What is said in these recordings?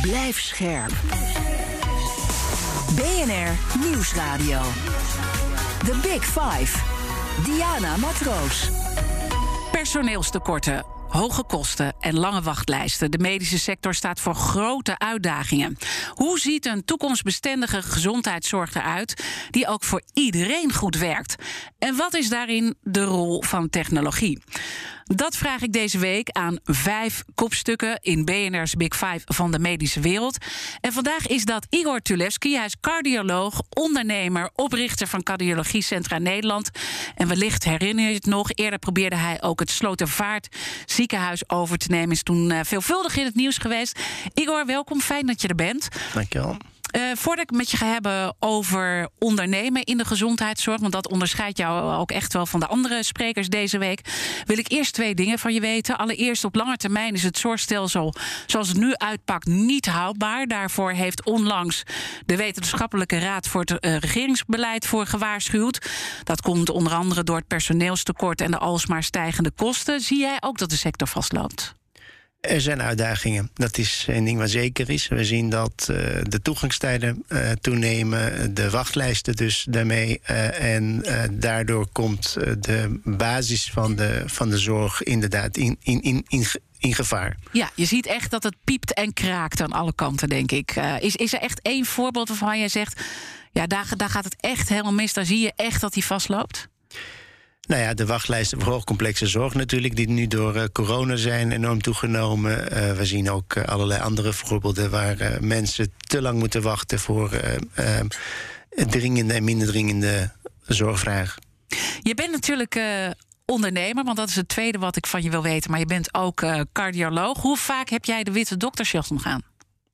Blijf scherp. BNR Nieuwsradio. The Big Five. Diana Matroos. Personeelstekorten. Hoge kosten en lange wachtlijsten. De medische sector staat voor grote uitdagingen. Hoe ziet een toekomstbestendige gezondheidszorg eruit die ook voor iedereen goed werkt? En wat is daarin de rol van technologie? Dat vraag ik deze week aan vijf kopstukken in BNR's Big Five van de medische wereld. En vandaag is dat Igor Tulevski. Hij is cardioloog, ondernemer, oprichter van Cardiologie Centra Nederland. En wellicht herinner je het nog, eerder probeerde hij ook het Slotervaart ziekenhuis over te nemen. Is toen uh, veelvuldig in het nieuws geweest. Igor, welkom. Fijn dat je er bent. Dankjewel. Uh, voordat ik met je ga hebben over ondernemen in de gezondheidszorg, want dat onderscheidt jou ook echt wel van de andere sprekers deze week, wil ik eerst twee dingen van je weten. Allereerst, op lange termijn is het zorgstelsel zoals het nu uitpakt niet houdbaar. Daarvoor heeft onlangs de Wetenschappelijke Raad voor het uh, Regeringsbeleid voor gewaarschuwd. Dat komt onder andere door het personeelstekort en de alsmaar stijgende kosten. Zie jij ook dat de sector vastloopt? Er zijn uitdagingen. Dat is een ding wat zeker is. We zien dat uh, de toegangstijden uh, toenemen, de wachtlijsten dus daarmee. Uh, en daardoor komt de basis van de, van de zorg inderdaad in, in, in, in, gevaar. Ja, je ziet echt dat het piept en kraakt aan alle kanten, denk ik. is, is er echt één voorbeeld waarvan jij zegt... ja, daar, daar gaat het echt helemaal mis. Daar zie je echt dat hij vastloopt? Nou ja, de wachtlijsten voor hoogcomplexe zorg natuurlijk, die nu door uh, corona zijn enorm toegenomen. Uh, we zien ook uh, allerlei andere voorbeelden waar mensen te lang moeten wachten voor dringende en minder dringende zorgvragen. Je bent natuurlijk ondernemer, want dat is het tweede wat ik van je wil weten. Maar je bent ook cardioloog. Hoe vaak heb jij de witte doktersjas omgaan?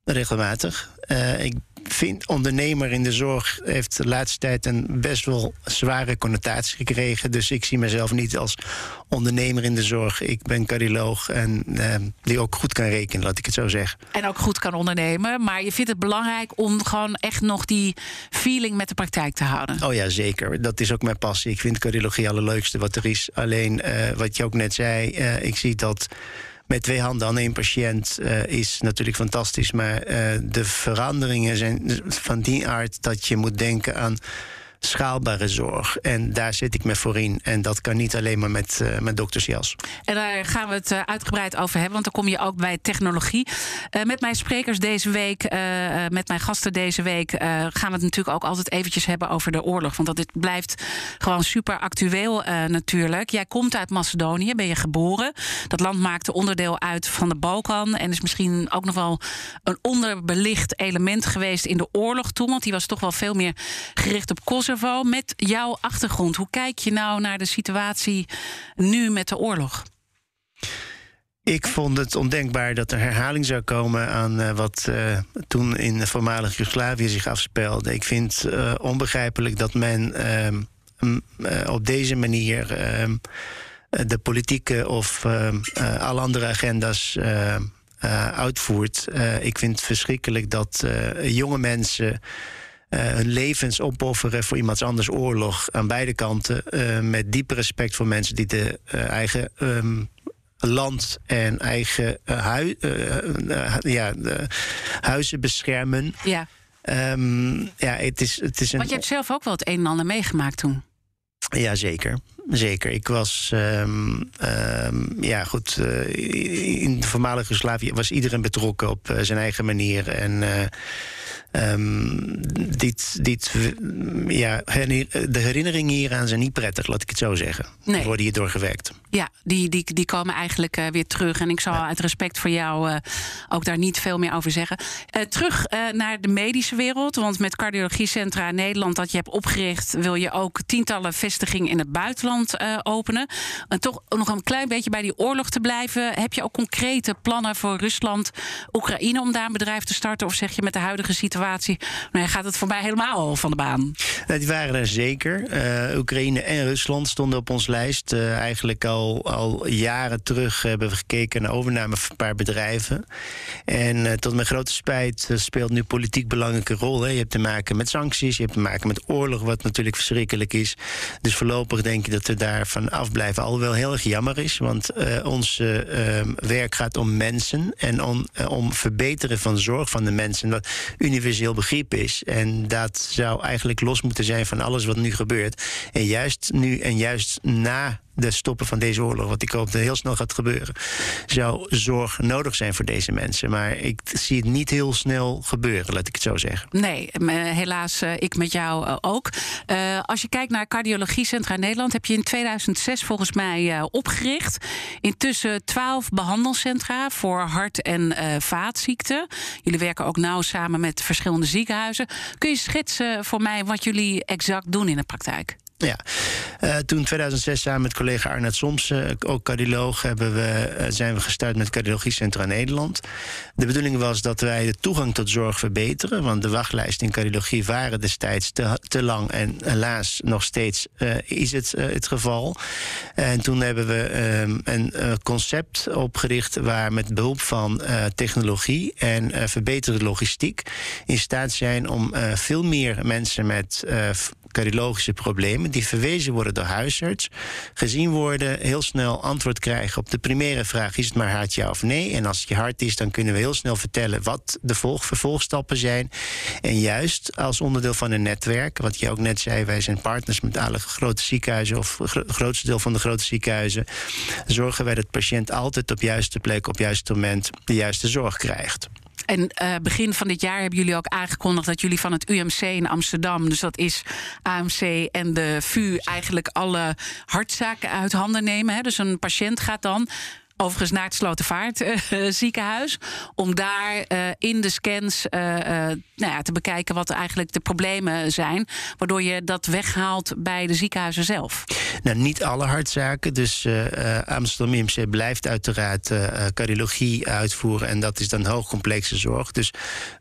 Regelmatig. ik vind ondernemer in de zorg heeft de laatste tijd een best wel zware connotatie gekregen. Dus ik zie mezelf niet als ondernemer in de zorg. Ik ben cardioloog en eh, die ook goed kan rekenen, laat ik het zo zeggen. En ook goed kan ondernemen. Maar je vindt het belangrijk om gewoon echt nog die feeling met de praktijk te houden. Oh ja, zeker. Dat is ook mijn passie. Ik vind cardiologie allerleukste wat er is. Alleen uh, wat je ook net zei, uh, ik zie dat met twee handen aan één patiënt uh, is natuurlijk fantastisch. Maar uh, de veranderingen zijn van die aard dat je moet denken aan schaalbare zorg. En daar zit ik me voor in. En dat kan niet alleen maar met, uh, met doktersjas. En daar gaan we het uh, uitgebreid over hebben, want dan kom je ook bij technologie. Uh, met mijn sprekers deze week, met mijn gasten deze week, gaan we het natuurlijk ook altijd eventjes hebben over de oorlog. Want dat dit blijft gewoon super actueel natuurlijk. Jij komt uit Macedonië, ben je geboren. Dat land maakte onderdeel uit van de Balkan. En is misschien ook nog wel een onderbelicht element geweest in de oorlog toen. Want die was toch wel veel meer gericht op Kosovo met jouw achtergrond. Hoe kijk je nou naar de situatie nu met de oorlog? Ik vond het ondenkbaar dat er herhaling zou komen aan uh, wat uh, toen in de voormalige Joegoslavië zich afspeelde. Ik vind uh, onbegrijpelijk dat men op deze manier de politieke of alle andere agenda's uitvoert. ik vind het verschrikkelijk dat jonge mensen hun levens opofferen voor iemands anders oorlog aan beide kanten. Uh, met diepe respect voor mensen die de uh, eigen um, land en eigen hui, ja, huizen beschermen. Ja. Um, ja, het is, het is een... Want je hebt zelf ook wel het een en ander meegemaakt toen. Ja, zeker. Zeker. Ik was, um, um, ja goed, uh, in de voormalige Joegoslavië was iedereen betrokken op uh, zijn eigen manier. En uh, um, dit, dit, ja, de herinneringen hieraan zijn niet prettig, laat ik het zo zeggen. Nee. Die worden hier doorgewerkt. Ja, die, die, die komen eigenlijk uh, weer terug. En ik zal ja. uit respect voor jou uh, ook daar niet veel meer over zeggen. Uh, terug naar de medische wereld. Want met Cardiologiecentra Nederland dat je hebt opgericht... wil je ook tientallen vestigingen in het buitenland openen. En toch nog een klein beetje bij die oorlog te blijven. Heb je ook concrete plannen voor Rusland, Oekraïne om daar een bedrijf te starten? Of zeg je met de huidige situatie, nou ja, gaat het voor mij helemaal van de baan? Nou, die waren er zeker. Oekraïne en Rusland stonden op ons lijst. eigenlijk al, al jaren terug hebben we gekeken naar overname van een paar bedrijven. En tot mijn grote spijt speelt nu politiek belangrijke rol. Hè. Je hebt te maken met sancties, je hebt te maken met oorlog, wat natuurlijk verschrikkelijk is. Dus voorlopig denk ik dat we daarvan afblijven. Alhoewel heel erg jammer is, want ons werk gaat om mensen en om, om verbeteren van zorg van de mensen, wat universeel begrip is. En dat zou eigenlijk los moeten zijn van alles wat nu gebeurt. En juist nu en juist na de stoppen van deze oorlog, wat ik hoop dat heel snel gaat gebeuren, zou zorg nodig zijn voor deze mensen. Maar ik zie het niet heel snel gebeuren, laat ik het zo zeggen. Nee, helaas, eh, ik met jou eh, ook. Als je kijkt naar Cardiologiecentra Nederland, heb je in 2006 volgens mij opgericht. Intussen 12 behandelcentra voor hart- en vaatziekten. Jullie werken ook nauw samen met verschillende ziekenhuizen. Kun je schetsen voor mij wat jullie exact doen in de praktijk? Ja, uh, toen 2006 samen met collega Arnoud Soms, uh, ook cardioloog, hebben we, uh, zijn we gestart met Cardiologiecentra Nederland. De bedoeling was dat wij de toegang tot zorg verbeteren, want de wachtlijsten in cardiologie waren destijds te, te lang en helaas nog steeds is het het geval. En toen hebben we ehm, een concept opgericht waar met behulp van technologie en verbeterde logistiek in staat zijn om veel meer mensen met cardiologische problemen, die verwezen worden door huisarts, gezien worden, heel snel antwoord krijgen op de primaire vraag: is het maar hart ja of nee? En als het je hart is, dan kunnen we heel snel vertellen wat de volg, vervolgstappen zijn. En juist als onderdeel van een netwerk, wat je ook net zei, wij zijn partners met alle grote ziekenhuizen of het grootste deel van de grote ziekenhuizen, zorgen wij dat de patiënt altijd op juiste plek, op juiste moment de juiste zorg krijgt. En uh, begin van dit jaar hebben jullie ook aangekondigd dat jullie van het UMC in Amsterdam, dus dat is AMC en de VU, eigenlijk alle hartzaken uit handen nemen. Hè? Dus een patiënt gaat dan overigens naar het Slotervaart-ziekenhuis. Uh, om daar uh, in de scans nou ja, te bekijken wat eigenlijk de problemen zijn. Waardoor je dat weghaalt bij de ziekenhuizen zelf. Nou, niet alle hartzaken. Dus Amsterdam IMC blijft uiteraard cardiologie uitvoeren. En dat is dan hoogcomplexe zorg. Dus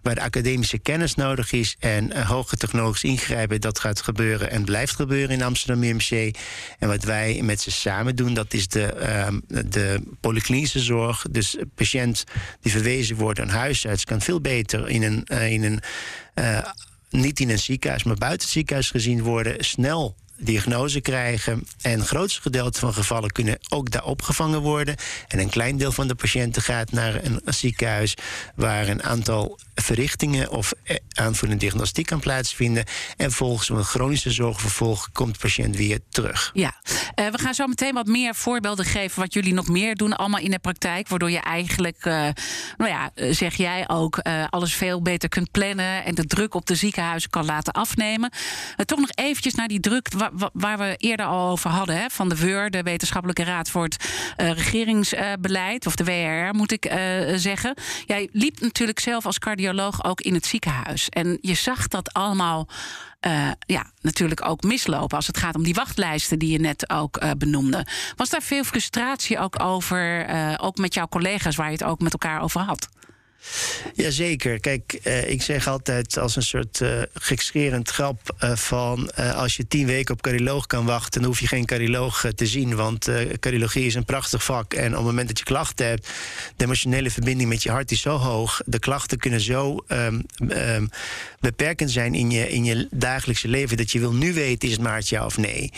waar de academische kennis nodig is en hoge technologisch ingrijpen, dat gaat gebeuren en blijft gebeuren in Amsterdam IMC. En wat wij met ze samen doen, dat is de, ehm, de polyklinische zorg. Dus een patiënt die verwezen wordt aan huisarts kan veel beter in een, in een niet in een ziekenhuis, maar buiten het ziekenhuis gezien worden, snel diagnose krijgen. En het grootste gedeelte van gevallen kunnen ook daar opgevangen worden. En een klein deel van de patiënten gaat naar een ziekenhuis waar een aantal verrichtingen of eh, aanvullende diagnostiek kan plaatsvinden. En volgens een chronische zorgvervolg komt de patiënt weer terug. Ja, uh, we gaan zo meteen wat meer voorbeelden geven wat jullie nog meer doen, allemaal in de praktijk. Waardoor je eigenlijk, uh, nou ja, zeg jij ook, alles veel beter kunt plannen en de druk op de ziekenhuizen kan laten afnemen. toch nog eventjes naar die druk waar, we eerder al over hadden, hè, van de WUR, de Wetenschappelijke Raad voor het Regeringsbeleid, of de WRR moet ik zeggen. Jij liep natuurlijk zelf als cardioloog ook in het ziekenhuis. En je zag dat allemaal uh, ja, natuurlijk ook mislopen als het gaat om die wachtlijsten die je net ook uh, benoemde. Was daar veel frustratie ook over, uh, ook met jouw collega's waar je het ook met elkaar over had? Jazeker. Kijk, uh, ik zeg altijd als een soort uh, gekscherend grap uh, van... als je tien weken op cardioloog kan wachten... dan hoef je geen cardioloog te zien. Want cardiologie is een prachtig vak. En op het moment dat je klachten hebt... de emotionele verbinding met je hart is zo hoog. De klachten kunnen zo um, um, beperkend zijn in je, in je dagelijkse leven... dat je wil nu weten, is het maar ja of nee.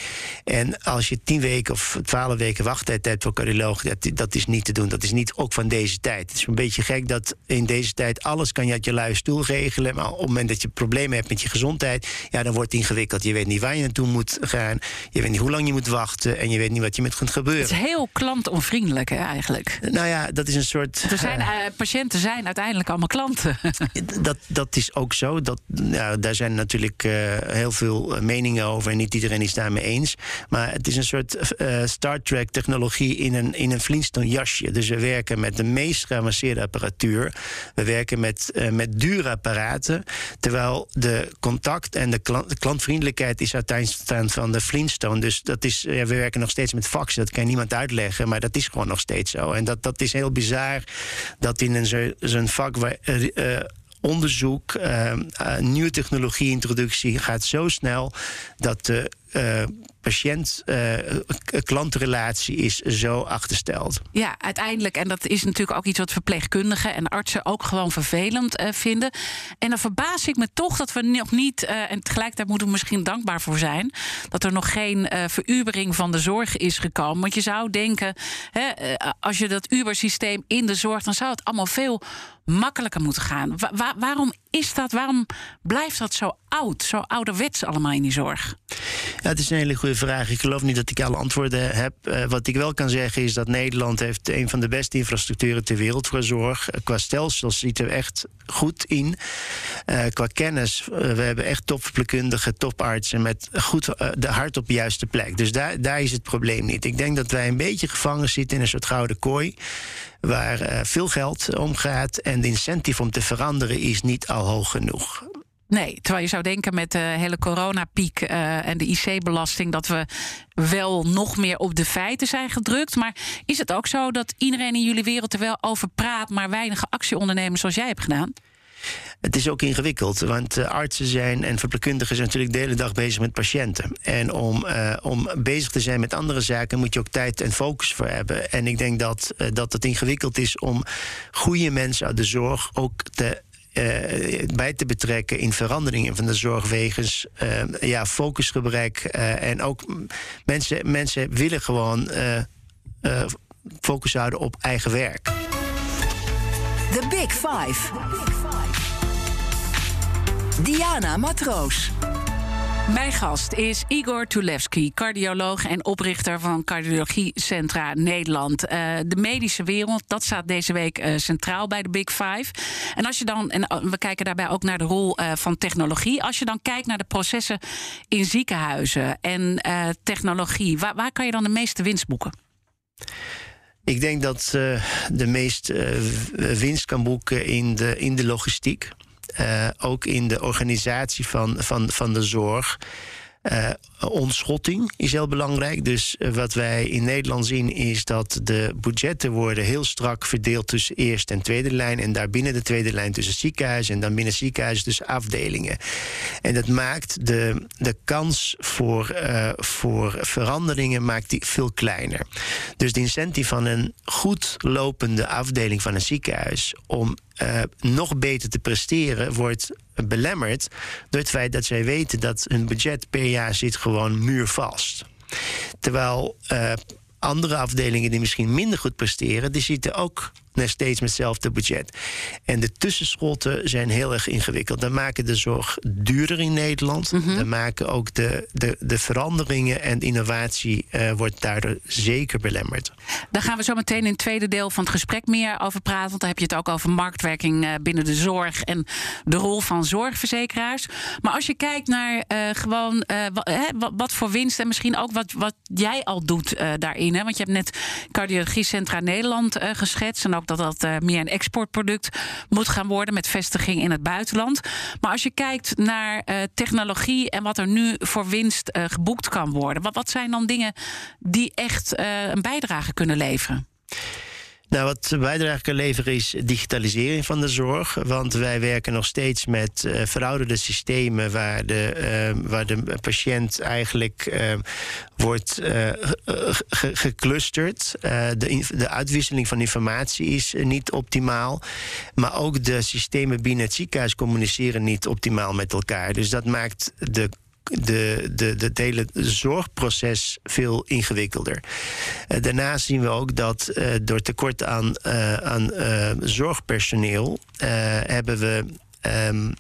En als je tien weken of twaalf weken wachttijd hebt voor cardioloog... Dat, dat is niet te doen. Dat is niet ook van deze tijd. Het is een beetje gek dat in deze tijd alles kan je uit je luie stoel regelen. Maar op het moment dat je problemen hebt met je gezondheid, ja, dan wordt het ingewikkeld. Je weet niet waar je naartoe moet gaan. Je weet niet hoe lang je moet wachten. En je weet niet wat je met kunt gebeuren. Het is heel klantonvriendelijk hè, eigenlijk. Nou ja, dat is een soort. Er zijn, uh, patiënten zijn uiteindelijk allemaal klanten. dat, dat is ook zo. Dat, nou, daar zijn natuurlijk uh, heel veel meningen over. En niet iedereen is daarmee eens. Maar het is een soort uh, Star Trek technologie in een, in een Flintstone jasje. Dus we werken met de meest geavanceerde apparatuur. We werken met, uh, met dure apparaten. Terwijl de contact en de, klant, de klantvriendelijkheid is uiteindelijk van de Flintstone. Dus dat is, ja, we werken nog steeds met faxen. Dat kan niemand uitleggen, maar dat is gewoon nog steeds zo. En dat, dat is heel bizar dat in zo'n vak waar. Uh, onderzoek, uh, uh, nieuwe technologie-introductie gaat zo snel dat de uh, patiënt-klantrelatie is zo achtersteld. Ja, uiteindelijk. En dat is natuurlijk ook iets wat verpleegkundigen en artsen ook gewoon vervelend vinden. En dan verbaas ik me toch dat we nog niet, en tegelijkertijd moeten we misschien dankbaar voor zijn, dat er nog geen verubering van de zorg is gekomen. Want je zou denken, hè, als je dat Uber-systeem in de zorg, dan zou het allemaal veel makkelijker moeten gaan. waarom is dat? Waarom blijft dat zo oud, zo ouderwets allemaal in die zorg? Ja, het is een hele goede vraag. Ik geloof niet dat ik alle antwoorden heb. Uh, wat ik wel kan zeggen is dat Nederland heeft een van de beste infrastructuren ter wereld voor zorg. Uh, qua stelsels ziet er echt goed in. Uh, qua kennis, we hebben echt topverpleegkundigen, topartsen met goed de hart op de juiste plek. Dus daar, daar is het probleem niet. Ik denk dat wij een beetje gevangen zitten in een soort gouden kooi waar uh, veel geld omgaat en de incentive om te veranderen is niet al hoog genoeg. Nee, terwijl je zou denken met de hele coronapiek uh, en de IC-belasting dat we wel nog meer op de feiten zijn gedrukt. Maar is het ook zo dat iedereen in jullie wereld er wel over praat, maar weinige actie ondernemen zoals jij hebt gedaan? Het is ook ingewikkeld, want uh, artsen zijn en verpleegkundigen zijn natuurlijk de hele dag bezig met patiënten. En om, uh, om bezig te zijn met andere zaken moet je ook tijd en focus voor hebben. En ik denk dat, uh, dat het ingewikkeld is om goede mensen uit de zorg ook te bij te betrekken in veranderingen van de zorg wegens ja, focusgebrek. En ook mensen, mensen willen gewoon focus houden op eigen werk. The Big Five. Diana Matroos. Mijn gast is Igor Tulevski, cardioloog en oprichter van Cardiologie Centra Nederland. Uh, de medische wereld, dat staat deze week uh, centraal bij de Big Five. En als je dan, en uh, we kijken daarbij ook naar de rol van technologie. Als je dan kijkt naar de processen in ziekenhuizen en technologie, waar, waar, kan je dan de meeste winst boeken? Ik denk dat de meeste winst kan boeken in de, in de logistiek. Uh, ook in de organisatie van, van, van de zorg. Uh, ontschotting is heel belangrijk. Dus uh, wat wij in Nederland zien is dat de budgetten worden heel strak verdeeld tussen eerste en tweede lijn. En daarbinnen de tweede lijn tussen ziekenhuizen en dan binnen ziekenhuizen tussen afdelingen. En dat maakt de, de kans voor, uh, voor veranderingen maakt die veel kleiner. Dus de incentive van een goed lopende afdeling van een ziekenhuis om uh, nog beter te presteren wordt belemmerd door het feit dat zij weten dat hun budget per jaar zit gewoon muurvast. Terwijl uh, andere afdelingen die misschien minder goed presteren, die zitten ook nog steeds met hetzelfde budget. En de tussenschotten zijn heel erg ingewikkeld. Dan maken de zorg duurder in Nederland. Mm -hmm. Dan maken ook de, de, de veranderingen en innovatie uh, wordt daardoor zeker belemmerd. Daar gaan we zo meteen in het tweede deel van het gesprek meer over praten. Want dan heb je het ook over marktwerking uh, binnen de zorg en de rol van zorgverzekeraars. Maar als je kijkt naar uh, gewoon wat, wat, voor winst en misschien ook wat, wat jij al doet daarin. Hè? Want je hebt net Cardiologie Centra Nederland geschetst en ook dat dat uh, meer een exportproduct moet gaan worden met vestiging in het buitenland. Maar als je kijkt naar uh, technologie en wat er nu voor winst uh, geboekt kan worden, wat, wat zijn dan dingen die echt een bijdrage kunnen leveren? Nou, wat bijdrage kan leveren is digitalisering van de zorg. Want wij werken nog steeds met uh, verouderde systemen waar de, uh, waar de patiënt eigenlijk uh, wordt ge geclusterd. de, de uitwisseling van informatie is niet optimaal. Maar ook de systemen binnen het ziekenhuis communiceren niet optimaal met elkaar. Dus dat maakt de de, de, het hele zorgproces veel ingewikkelder. Uh, daarnaast zien we ook dat uh, door tekort aan, uh, aan zorgpersoneel hebben we. Um,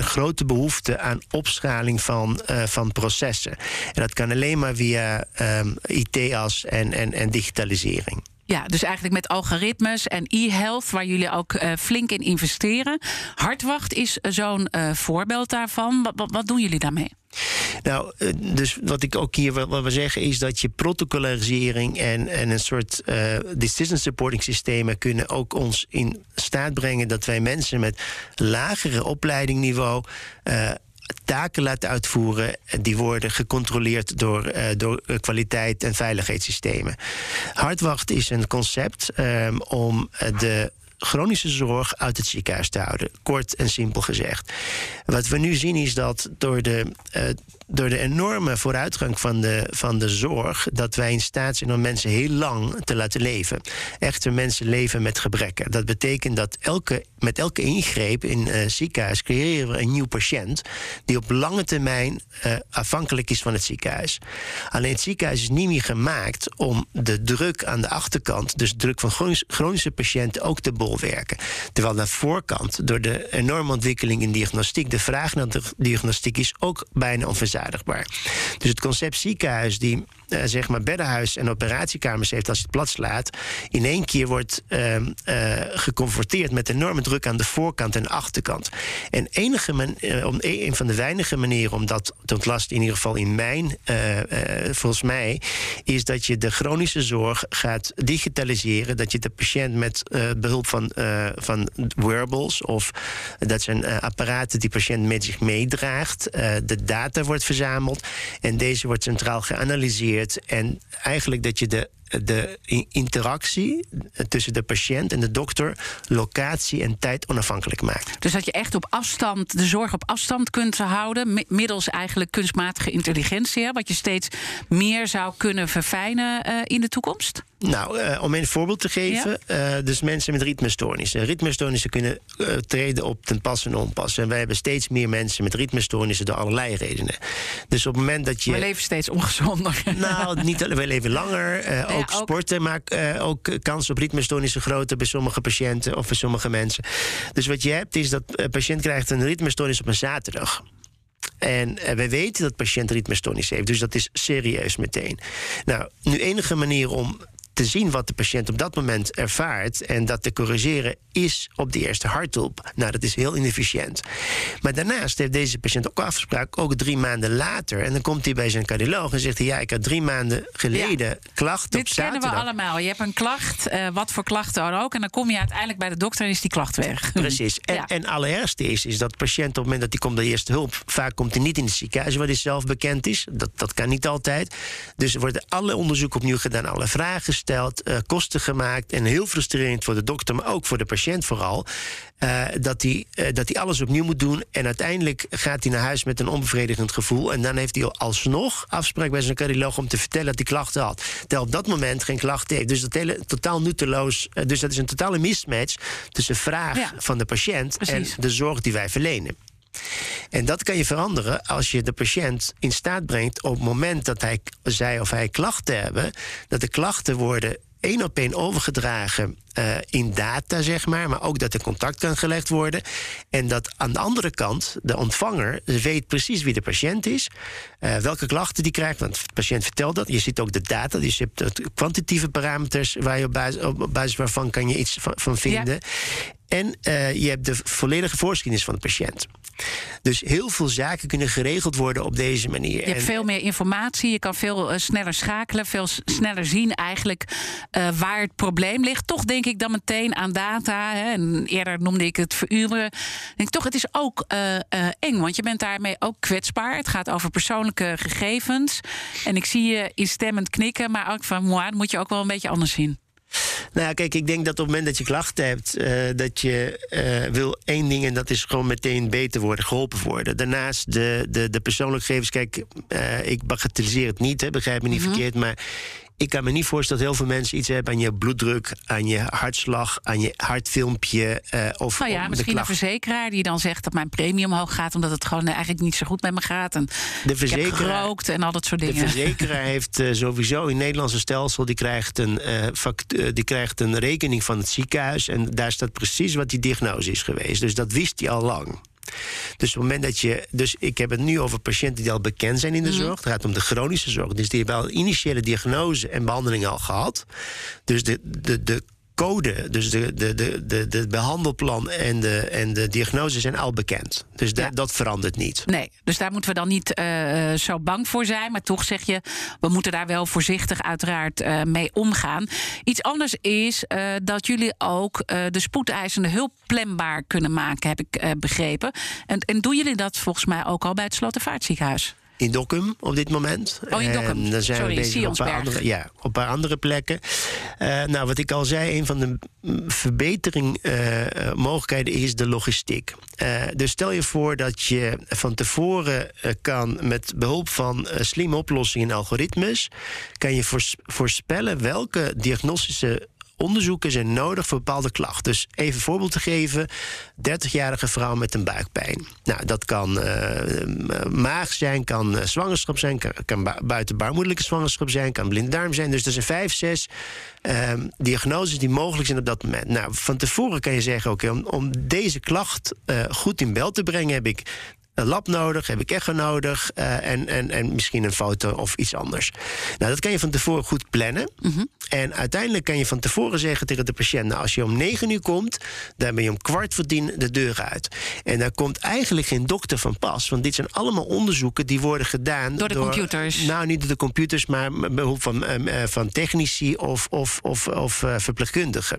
grote behoefte aan opschaling van, van processen. En dat kan alleen maar via um, IT-as en, en, en digitalisering. Ja, dus eigenlijk met algoritmes en e-health, waar jullie ook uh, flink in investeren. Hartwacht is zo'n uh, voorbeeld daarvan. Wat, wat, wat, doen jullie daarmee? Nou, eh, dus wat ik ook hier wil, wil zeggen is dat je protocolarisering en, en een soort uh, decision supporting systemen kunnen ook ons in staat brengen dat wij mensen met lagere opleidingniveau taken laten uitvoeren. Die worden gecontroleerd door, uh, door kwaliteit- en veiligheidssystemen. Hardwacht is een concept um, om de chronische zorg uit het ziekenhuis te houden. Kort en simpel gezegd. Wat we nu zien is dat door de, door de enorme vooruitgang van de, van de zorg, dat wij in staat zijn om mensen heel lang te laten leven. Echte mensen leven met gebrekken. Dat betekent dat elke, met elke ingreep in uh, ziekenhuis creëren we een nieuw patiënt die op lange termijn uh, afhankelijk is van het ziekenhuis. Alleen het ziekenhuis is niet meer gemaakt om de druk aan de achterkant, dus druk van chronische, patiënten, ook te bolwerken. Terwijl naar de voorkant, door de enorme ontwikkeling in diagnostiek, de vraag naar de diagnostiek is ook bijna Dus het concept ziekenhuis die uh, zeg maar beddenhuis en operatiekamers heeft als je het plat slaat, in één keer wordt uh, geconfronteerd met enorme druk aan de voorkant en achterkant. En enige man, om, een van de weinige manieren om dat te ontlasten, in ieder geval in mijn, volgens mij, is dat je de chronische zorg gaat digitaliseren, dat je de patiënt met behulp van, van wearables of dat zijn apparaten die patiënt met zich meedraagt, de data wordt verzameld en deze wordt centraal geanalyseerd en eigenlijk dat je de, de interactie tussen de patiënt en de dokter locatie en tijd onafhankelijk maakt. Dus dat je echt op afstand de zorg op afstand kunt houden, middels eigenlijk kunstmatige intelligentie, wat je steeds meer zou kunnen verfijnen uh, in de toekomst? Nou, uh, om een voorbeeld te geven. Ja? Uh, dus mensen met ritmestoornissen. Ritmestoornissen kunnen uh, treden op ten pas en onpas. En wij hebben steeds meer mensen met ritmestoornissen door allerlei redenen. Dus op het moment dat je. We leven steeds ongezonder. Nou, niet alleen, we leven langer. Ja, ook, sporten maakt ook kans op ritmestoornissen groter bij sommige patiënten of bij sommige mensen. Dus wat je hebt is dat een patiënt krijgt een ritmestoornis op een zaterdag. En uh, wij weten dat patiënt ritmestoornis heeft, dus dat is serieus meteen. Nou, nu enige manier om te zien wat de patiënt op dat moment ervaart en dat te corrigeren is op de eerste harthulp. Nou, dat is heel inefficiënt. Maar daarnaast heeft deze patiënt ook afspraak, ook drie maanden later. En dan komt hij bij zijn cardioloog en zegt hij: Ja, ik had drie maanden geleden ja. klachten Dit kennen we allemaal. Je hebt een klacht, uh, wat voor klachten dan ook. En dan kom je uiteindelijk bij de dokter en is die klacht weg. Precies. En, ja. en allerergste is, is dat de patiënt op het moment dat hij komt bij de eerste hulp, vaak komt hij niet in het ziekenhuis waar hij zelf bekend is. Dat, dat kan niet altijd. Dus er worden alle onderzoeken opnieuw gedaan, alle vragen gesteld, uh, kosten gemaakt. En heel frustrerend voor de dokter, maar ook voor de patiënt vooral. Uh, dat hij dat hij alles opnieuw moet doen. En uiteindelijk gaat hij naar huis met een onbevredigend gevoel. En dan heeft hij alsnog afspraak bij zijn cardioloog om te vertellen dat hij klachten had. Terwijl op dat moment geen klachten heeft. Dus dat hele totaal nutteloos. Dus dat is een totale mismatch tussen vraag ja, van de patiënt precies. en de zorg die wij verlenen. En dat kan je veranderen als je de patiënt in staat brengt op het moment dat hij, zij of hij klachten hebben, dat de klachten worden één op één overgedragen uh, in data, zeg maar. Maar ook dat er contact kan gelegd worden. En dat aan de andere kant de ontvanger weet precies wie de patiënt is. Uh, welke klachten die krijgt. Want de patiënt vertelt dat. Je ziet ook de data. Dus je hebt kwantitatieve parameters waar je op basis, op basis waarvan kan je iets van, van vinden. Ja. En uh, je hebt de volledige voorgeschiedenis van de patiënt. Dus heel veel zaken kunnen geregeld worden op deze manier. Je hebt en, veel meer informatie, je kan veel uh, sneller schakelen, veel sneller zien eigenlijk uh, waar het probleem ligt. Toch denk ik dan meteen aan data. Hè, en eerder noemde ik het veruren. Denk toch, het is ook eng, want je bent daarmee ook kwetsbaar. Het gaat over persoonlijke gegevens. En ik zie je instemmend knikken, maar ook van, moi, dat moet je ook wel een beetje anders zien. Nou ja, kijk, ik denk dat op het moment dat je klachten hebt, uh, dat je uh, wil één ding en dat is gewoon meteen beter worden, geholpen worden. Daarnaast de, de, de persoonlijke gegevens, kijk, uh, ik bagatelliseer het niet, hè, begrijp me niet mm -hmm. verkeerd, maar ik kan me niet voorstellen dat heel veel mensen iets hebben aan je bloeddruk, aan je hartslag, aan je hartfilmpje. Uh, of nou ja, misschien een verzekeraar die dan zegt dat mijn premie omhoog gaat, omdat het gewoon eigenlijk niet zo goed met me gaat. En de verzekeraar, ik heb gerookt en al dat soort dingen. De verzekeraar heeft uh, sowieso in het Nederlandse stelsel, die krijgt, een, uh, fact, die krijgt een rekening van het ziekenhuis. En daar staat precies wat die diagnose is geweest. Dus dat wist hij al lang. Dus op het moment dat je. Dus ik heb het nu over patiënten die al bekend zijn in de mm. zorg. Het gaat om de chronische zorg. Dus die hebben al initiële diagnose en behandeling al gehad. Dus de, de, de code, dus de, de, de, de, de behandelplan en de, en de diagnose zijn al bekend. Dus da- Ja. dat verandert niet. Nee, dus daar moeten we dan niet eh, zo bang voor zijn. Maar toch zeg je, we moeten daar wel voorzichtig uiteraard eh, mee omgaan. Iets anders is eh, dat jullie ook eh, de spoedeisende hulp planbaar kunnen maken, heb ik eh, begrepen. En, en doen jullie dat volgens mij ook al bij het Slotervaartziekenhuis? In Dokkum op dit moment. Oh, in Dokkum. En dan zijn Sorry, we bezig op een, paar andere, ja, op een paar andere plekken. Eh, nou, wat ik al zei, een van de verbeteringmogelijkheden is de logistiek. Eh, dus stel je voor dat je van tevoren eh, kan met behulp van eh, slimme oplossingen en algoritmes, kan je voors- voorspellen welke diagnostische onderzoeken zijn nodig voor bepaalde klachten. Dus even een voorbeeld te geven: 30-jarige vrouw met een buikpijn. Nou, dat kan eh, maag zijn, kan eh, zwangerschap zijn, kan, kan bu- buitenbaarmoedelijke zwangerschap zijn, kan blinddarm zijn. Dus er zijn vijf, zes ehm, diagnoses die mogelijk zijn op dat moment. Nou, van tevoren kan je zeggen: oké, om, om deze klacht eh, goed in beeld te brengen, heb ik een lab nodig, heb ik echo nodig eh, en, en, en misschien een foto of iets anders. Nou, dat kan je van tevoren goed plannen. En uiteindelijk kan je van tevoren zeggen tegen de patiënt: nou, als je om negen uur komt, dan ben je om kwart voor tien de deur uit. En daar komt eigenlijk geen dokter van pas, want dit zijn allemaal onderzoeken die worden gedaan Door de computers. Nou, niet door de computers, maar met behulp van, eh, eh, van technici of, of, of, of eh, verpleegkundigen.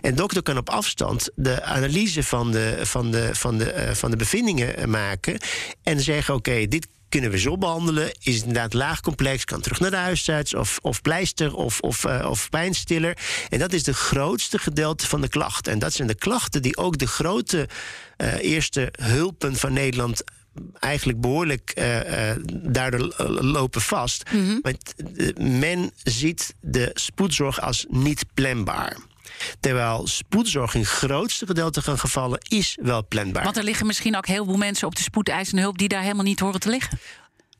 En dokter kan op afstand de analyse van de, van de, van de, van de bevindingen eh, maken en zeggen: oké, dit kunnen we zo behandelen. Is het inderdaad laag complex, kan terug naar de huisarts of, of pleister of, of, eh, of pijnstiller. En dat is de grootste gedeelte van de klachten. En dat zijn de klachten die ook de grote eh, eerste hulpen van Nederland eigenlijk behoorlijk eh, eh, daardoor lopen vast. Want eh, men ziet de spoedzorg als niet planbaar. Terwijl spoedzorg in grootste gedeelte van gevallen is wel planbaar. Want er liggen misschien ook heel veel mensen op de spoedeisende hulp die daar helemaal niet horen te liggen.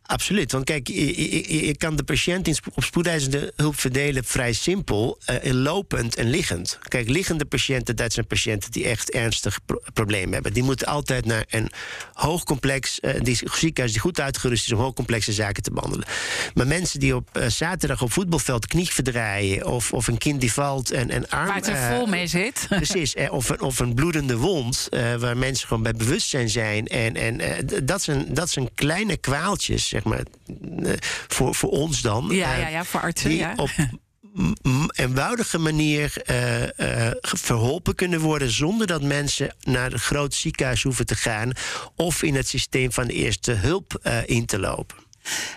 Absoluut. Want kijk, je, kan de patiënt in spo- op spoedeisende hulp verdelen vrij simpel, eh, lopend en liggend. Kijk, liggende patiënten, dat zijn patiënten die echt ernstig pro- problemen hebben. Die moeten altijd naar een hoogcomplex eh, die ziekenhuis die goed uitgerust is om hoogcomplexe zaken te behandelen. Maar mensen die op eh, zaterdag op voetbalveld knie verdraaien, of, of een kind die valt en, en arm. Waar het er vol mee zit. Precies, of, een, of een bloedende wond, waar mensen gewoon bij bewustzijn zijn. En, en dat, zijn, dat zijn kleine kwaaltjes, zeg maar, eh, voor, voor ons dan. Ja, eh, ja, ja, voor artsen. die Ja. op eenvoudige manier eh, verholpen kunnen worden... zonder dat mensen naar een groot ziekenhuis hoeven te gaan... of in het systeem van de eerste hulp in te lopen.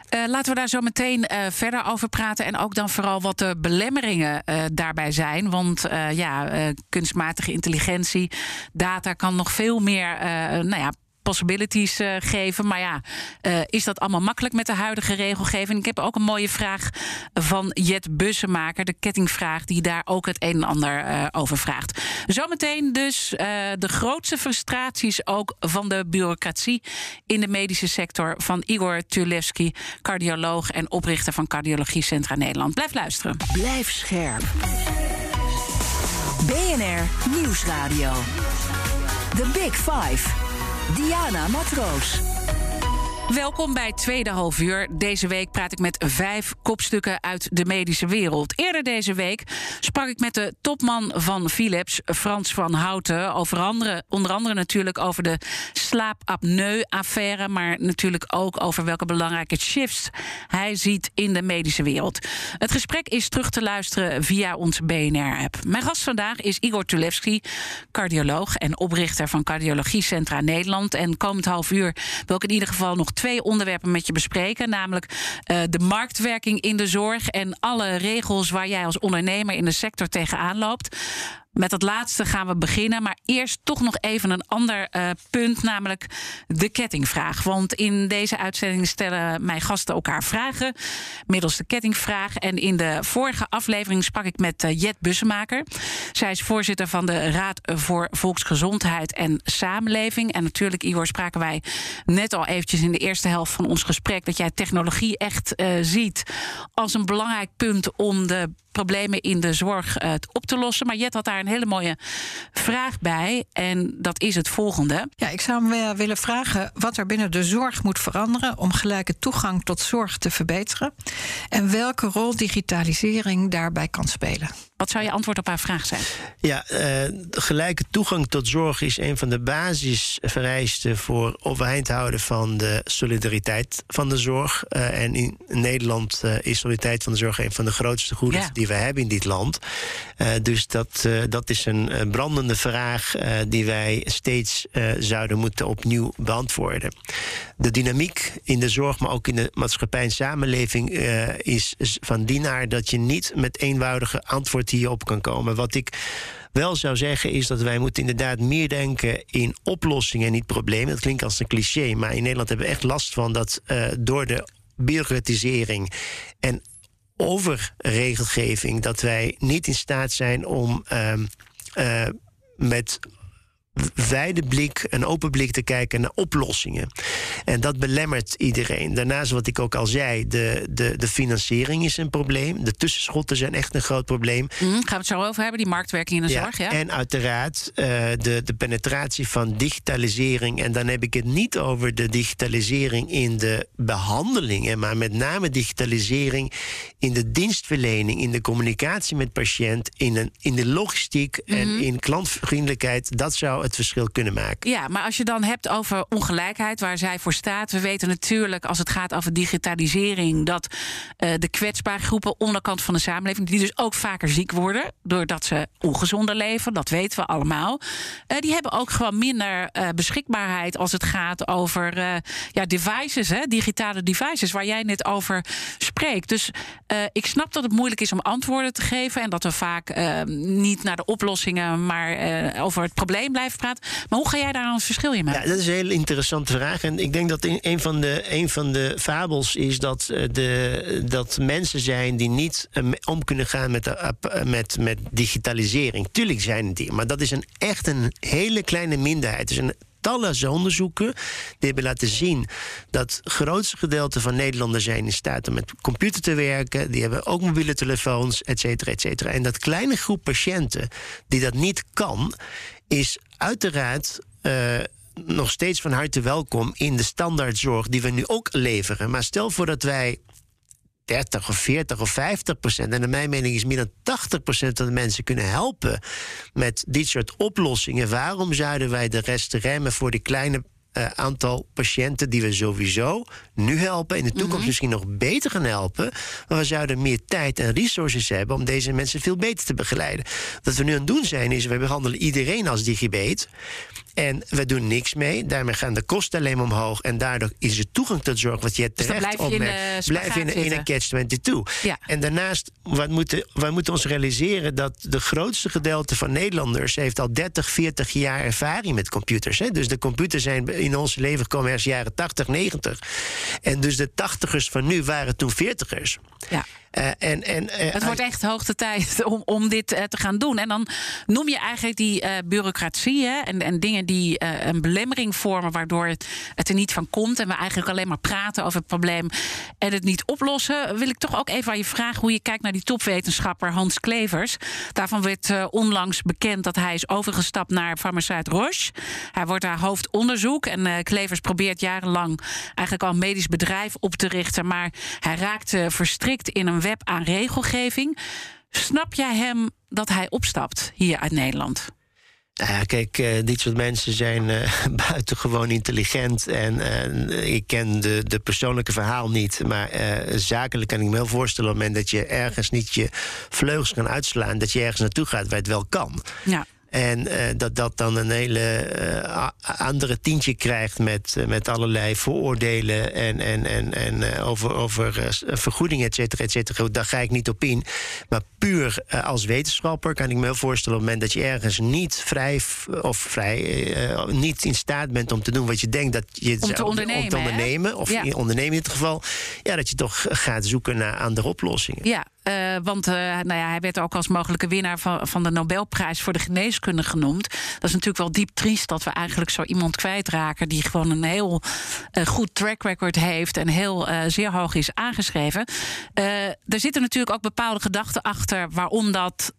Laten we daar zo meteen verder over praten. En ook dan vooral wat de belemmeringen daarbij zijn. Want ja, kunstmatige intelligentie, data kan nog veel meer. nou ja, Possibilities eh, geven. Maar ja, eh, is dat allemaal makkelijk met de huidige regelgeving? Ik heb ook een mooie vraag van Jet Bussemaker, de kettingvraag, die daar ook het een en ander eh, over vraagt. Zometeen dus de grootste frustraties ook van de bureaucratie in de medische sector van Igor Tulevski, cardioloog en oprichter van Cardiologie Centra Nederland. Blijf luisteren. Blijf scherp. BNR Nieuwsradio. The Big Five. Diana Matroos. Welkom bij Tweede Half Uur. Deze week praat ik met vijf kopstukken uit de medische wereld. Eerder deze week sprak ik met de topman van Philips, Frans van Houten. Over andere, onder andere natuurlijk over de slaapapneu-affaire. Maar natuurlijk ook over welke belangrijke shifts hij ziet in de medische wereld. Het gesprek is terug te luisteren via onze BNR-app. Mijn gast vandaag is Igor Tulevski, cardioloog en oprichter van Cardiologie Centra Nederland. En komend half uur wil ik in ieder geval nog twee onderwerpen met je bespreken. Namelijk eh, de marktwerking in de zorg en alle regels waar jij als ondernemer in de sector tegenaan loopt. Met dat laatste gaan we beginnen. Maar eerst toch nog even een ander eh, punt, namelijk de kettingvraag. Want in deze uitzending stellen mijn gasten elkaar vragen middels de kettingvraag. En in de vorige aflevering sprak ik met eh, Jet Bussemaker. Zij is voorzitter van de Raad voor Volksgezondheid en Samenleving. En natuurlijk, Igor, spraken wij net al eventjes in de eerste helft van ons gesprek dat jij technologie echt eh, ziet als een belangrijk punt om de problemen in de zorg eh, op te lossen. Maar Jet had daar een hele mooie vraag bij. En dat is het volgende. Ja, ik zou hem eh, willen vragen wat er binnen de zorg moet veranderen om gelijke toegang tot zorg te verbeteren. En welke rol digitalisering daarbij kan spelen. Wat zou je antwoord op haar vraag zijn? Ja, uh, gelijke toegang tot zorg is een van de basisvereisten voor overeind houden van de solidariteit van de zorg. Uh, en in Nederland uh, is solidariteit van de zorg een van de grootste goederen die we hebben in dit land. dus dat, dat is een brandende vraag die wij steeds zouden moeten opnieuw beantwoorden. De dynamiek in de zorg, maar ook in de maatschappij en samenleving is van die naar dat je niet met eenvoudige antwoord hierop kan komen. Wat ik wel zou zeggen is dat wij moeten inderdaad meer denken in oplossingen en niet problemen. Dat klinkt als een cliché, maar in Nederland hebben we echt last van dat uh, door de bureaucratisering en overregelgeving dat wij niet in staat zijn om uh, uh, met wijde blik, een open blik te kijken naar oplossingen. En dat belemmert iedereen. Daarnaast, wat ik ook al zei, de, de, de financiering is een probleem. De tussenschotten zijn echt een groot probleem. Mm, gaan we het zo over hebben, die marktwerking in de ja, zorg? Ja? En uiteraard uh, de, de penetratie van digitalisering. En dan heb ik het niet over de digitalisering in de behandelingen, maar met name digitalisering in de dienstverlening, in de communicatie met patiënt, in, een, in de logistiek mm -hmm. en in klantvriendelijkheid. Dat zou het verschil kunnen maken. Ja, maar als je dan hebt over ongelijkheid, waar zij voor staat. We weten natuurlijk als het gaat over digitalisering dat uh, de kwetsbare groepen onderkant van de samenleving, die dus ook vaker ziek worden doordat ze ongezonder leven, dat weten we allemaal. Uh, die hebben ook gewoon minder uh, beschikbaarheid als het gaat over ja, devices, hè, digitale devices, waar jij net over spreekt. Dus ik snap dat het moeilijk is om antwoorden te geven en dat we vaak niet naar de oplossingen, maar over het probleem blijven Maar hoe ga jij daar een verschil in maken? Ja, dat is een hele interessante vraag. En ik denk dat een van de, een van de fabels is dat, de, dat mensen zijn die niet om kunnen gaan met, met, met digitalisering. Tuurlijk zijn het die, maar dat is een, echt een hele kleine minderheid. Dus een talloze onderzoeken die hebben laten zien dat het grootste gedeelte van Nederlanders zijn in staat om met computer te werken. Die hebben ook mobiele telefoons, et cetera, et cetera. En dat kleine groep patiënten die dat niet kan, is uiteraard. Uh, nog steeds van harte welkom in de standaardzorg die we nu ook leveren. Maar stel voor dat wij 30 of 40 of 50 procent. En naar mijn mening is meer dan 80 procent van de mensen kunnen helpen met dit soort oplossingen. Waarom zouden wij de rest remmen voor die kleine uh, aantal patiënten die we sowieso nu helpen, in de toekomst -hmm. misschien nog beter gaan helpen. Maar we zouden meer tijd en resources hebben om deze mensen veel beter te begeleiden. Wat we nu aan het doen zijn, is we behandelen iedereen als digibeet. En we doen niks mee. Daarmee gaan de kosten alleen maar omhoog. En daardoor is de toegang tot zorg, wat je terecht dus blijf je opmerkt, in blijf in, in een catch-22. Ja. En daarnaast, wat moeten, wij moeten ons realiseren dat de grootste gedeelte van Nederlanders heeft al 30, 40 jaar ervaring met computers. Hè? Dus de computers zijn in ons leven gekomen ergens jaren 80, 90. En dus de tachtigers van nu waren toen veertigers. Ja. Uh, en, en, uh, het wordt echt hoogte tijd om, om dit uh, te gaan doen. En dan noem je eigenlijk die bureaucratie hè, en, en dingen die een belemmering vormen, waardoor het, het, er niet van komt. En we eigenlijk alleen maar praten over het probleem en het niet oplossen. Wil ik toch ook even aan je vragen hoe je kijkt naar die topwetenschapper Hans Klevers. Daarvan werd onlangs bekend dat hij is overgestapt naar farmaceut Roche. Hij wordt daar hoofdonderzoek. En Klevers probeert jarenlang eigenlijk al een medisch bedrijf op te richten. Maar hij raakte verstrikt in een web aan regelgeving. Snap jij hem dat hij opstapt hier uit Nederland? Ja, kijk, uh, dit soort mensen zijn uh, buitengewoon intelligent. En uh, ik ken de, de persoonlijke verhaal niet. Maar zakelijk kan ik me wel voorstellen... op het moment dat je ergens niet je vleugels kan uitslaan... dat je ergens naartoe gaat waar het wel kan. Ja. En uh, dat dat dan een hele uh, andere tientje krijgt met, uh, met allerlei vooroordelen en, en, en, en over, over vergoeding, et cetera, et cetera. Daar ga ik niet op in. Maar puur als wetenschapper kan ik me wel voorstellen op het moment dat je ergens niet vrij of vrij niet in staat bent om te doen wat je denkt dat je om te ondernemen, om te ondernemen of ja. in ondernemen in dit geval, ja, dat je toch gaat zoeken naar andere oplossingen. Ja, uh, want uh, nou ja, hij werd ook als mogelijke winnaar van, van de Nobelprijs voor de geneeskunde genoemd. Dat is natuurlijk wel diep triest dat we eigenlijk zo iemand kwijtraken die gewoon een heel uh, goed track record heeft en heel zeer hoog is aangeschreven. er zitten natuurlijk ook bepaalde gedachten achter waarom dat eh,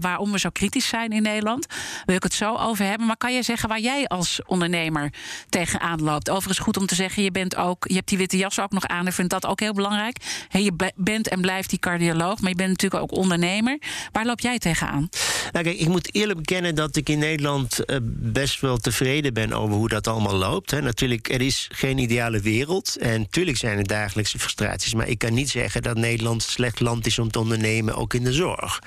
waarom we zo kritisch zijn in Nederland. Wil ik het zo over hebben. Maar kan je zeggen waar jij als ondernemer tegenaan loopt? Overigens goed om te zeggen, je bent ook, je hebt die witte jas ook nog aan. Ik vind dat ook heel belangrijk. je bent en blijft die cardioloog, maar je bent natuurlijk ook ondernemer. Waar loop jij tegenaan? Nou, kijk, ik moet eerlijk bekennen dat ik in Nederland uh, best wel tevreden ben over hoe dat allemaal loopt. Hè. Natuurlijk, er is geen ideale wereld. En natuurlijk zijn er dagelijkse frustraties. Maar ik kan niet zeggen dat Nederland een slecht land is om te ondernemen, ook in de zorg.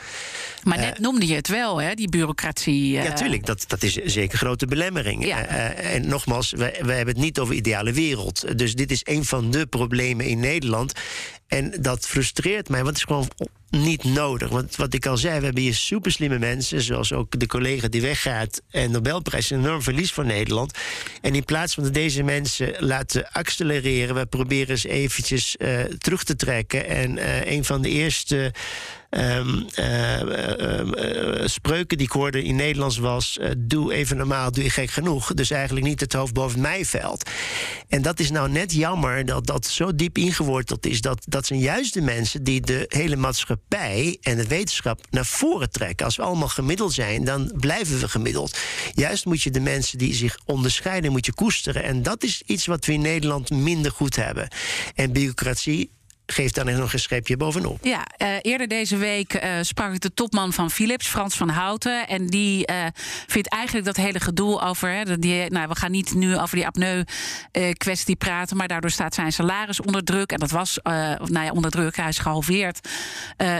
Maar net uh, noemde je het wel, hè, die bureaucratie. Ja, tuurlijk. Dat, dat is zeker grote belemmering. Ja. en nogmaals, wij, wij hebben het niet over ideale wereld. Dus dit is een van de problemen in Nederland. En dat frustreert mij, want het is gewoon niet nodig. Want wat ik al zei, we hebben hier super slimme mensen, zoals ook de collega die weggaat en Nobelprijs, een enorm verlies voor Nederland. En in plaats van dat deze mensen laten accelereren, we proberen eens eventjes uh, terug te trekken. En uh, een van de eerste Um, uh, uh, spreuken die ik hoorde in Nederlands was: doe even normaal, doe je gek genoeg. Dus eigenlijk niet het hoofd boven mij veld. En dat is nou net jammer dat dat zo diep ingeworteld is. Dat, dat zijn juist de mensen die de hele maatschappij en de wetenschap naar voren trekken. Als we allemaal gemiddeld zijn, dan blijven we gemiddeld. Juist moet je de mensen die zich onderscheiden, moet je koesteren. En dat is iets wat we in Nederland minder goed hebben. En bureaucratie geeft daar nog een schepje bovenop. Ja, uh, eerder deze week uh, sprak ik de topman van Philips, Frans van Houten. En die uh, vindt eigenlijk dat hele gedoe over. Hè, die, nou, we gaan niet nu over die apneu-kwestie praten. Maar daardoor staat zijn salaris onder druk. En dat was nou ja, onder druk. Hij is gehalveerd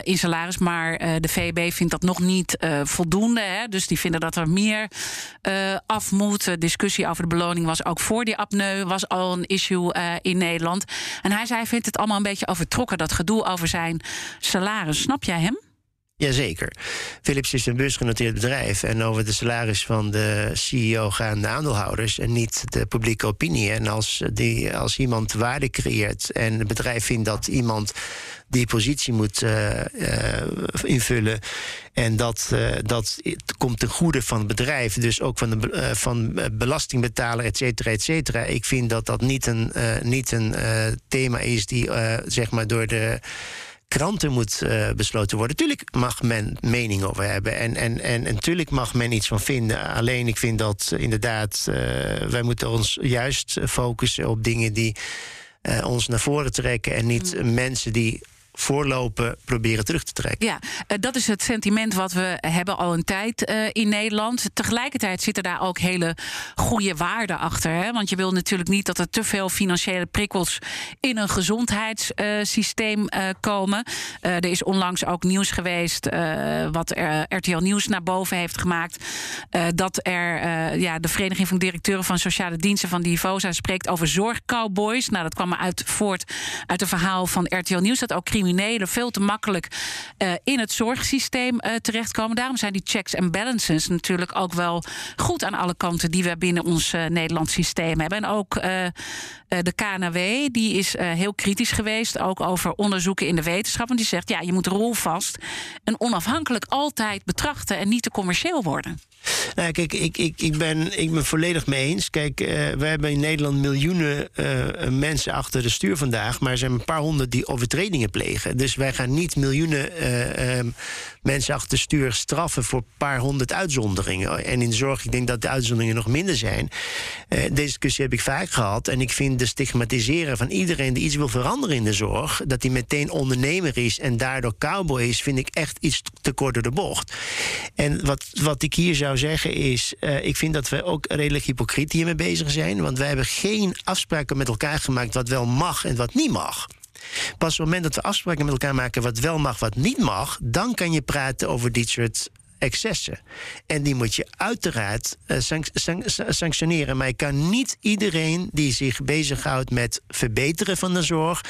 in salaris. Maar de VB vindt dat nog niet voldoende. Hè, dus die vinden dat er meer af moet. De discussie over de beloning was ook voor die apneu. Was al een issue in Nederland. En hij zei: vindt het allemaal een beetje over vertrokken, dat gedoe over zijn salaris. Snap jij hem? Jazeker. Philips is een beursgenoteerd bedrijf. En over de salaris van de CEO gaan de aandeelhouders en niet de publieke opinie. En als, die, als iemand waarde creëert en het bedrijf vindt dat iemand die positie moet uh, uh, invullen. En dat, uh, dat komt ten goede van het bedrijf, dus ook van de van belastingbetaler, et cetera, et cetera. Ik vind dat dat niet een, niet een thema is die zeg maar door de kranten moet uh, besloten worden. Tuurlijk mag men mening over hebben. En, en, en, en natuurlijk mag men iets van vinden. Alleen ik vind dat inderdaad, uh, wij moeten ons juist focussen op dingen die uh, ons naar voren trekken. En niet mm. mensen die voorlopen proberen terug te trekken. Ja, uh, dat is het sentiment wat we hebben al een tijd uh, in Nederland. Tegelijkertijd zitten daar ook hele goede waarden achter. Hè? Want je wil natuurlijk niet dat er te veel financiële prikkels in een gezondheidssysteem uh, komen. er is onlangs ook nieuws geweest wat RTL Nieuws naar boven heeft gemaakt. dat er ja, de Vereniging van Directeuren van Sociale Diensten van Divosa spreekt over zorgcowboys. Nou, dat kwam uit voort uit een verhaal van RTL Nieuws dat ook veel te makkelijk uh, in het zorgsysteem uh, terechtkomen. Daarom zijn die checks en balances natuurlijk ook wel goed aan alle kanten die we binnen ons uh, Nederlands systeem hebben. En ook de KNW, die is heel kritisch geweest, ook over onderzoeken in de wetenschap. Want die zegt, ja, je moet rolvast en onafhankelijk altijd betrachten en niet te commercieel worden. Nou, kijk, ik, ik, ik, ben, ik ben volledig mee eens. Kijk, uh, we hebben in Nederland miljoenen uh, mensen achter de stuur vandaag. Maar er zijn een paar honderd die overtredingen plegen. Dus wij gaan niet miljoenen uh, um, mensen achter de stuur straffen voor een paar honderd uitzonderingen. En in de zorg, ik denk dat de uitzonderingen nog minder zijn. deze discussie heb ik vaak gehad. En ik vind de stigmatiseren van iedereen die iets wil veranderen in de zorg. dat hij meteen ondernemer is en daardoor cowboy is. vind ik echt iets te kort door de bocht. En wat, wat ik hier zou zeggen is, uh, ik vind dat we ook redelijk hypocriet hiermee bezig zijn. Want wij hebben geen afspraken met elkaar gemaakt wat wel mag en wat niet mag. Pas op het moment dat we afspraken met elkaar maken wat wel mag, wat niet mag, dan kan je praten over dit soort excessen. En die moet je uiteraard sanc sanctioneren. Maar je kan niet iedereen die zich bezighoudt met verbeteren van de zorg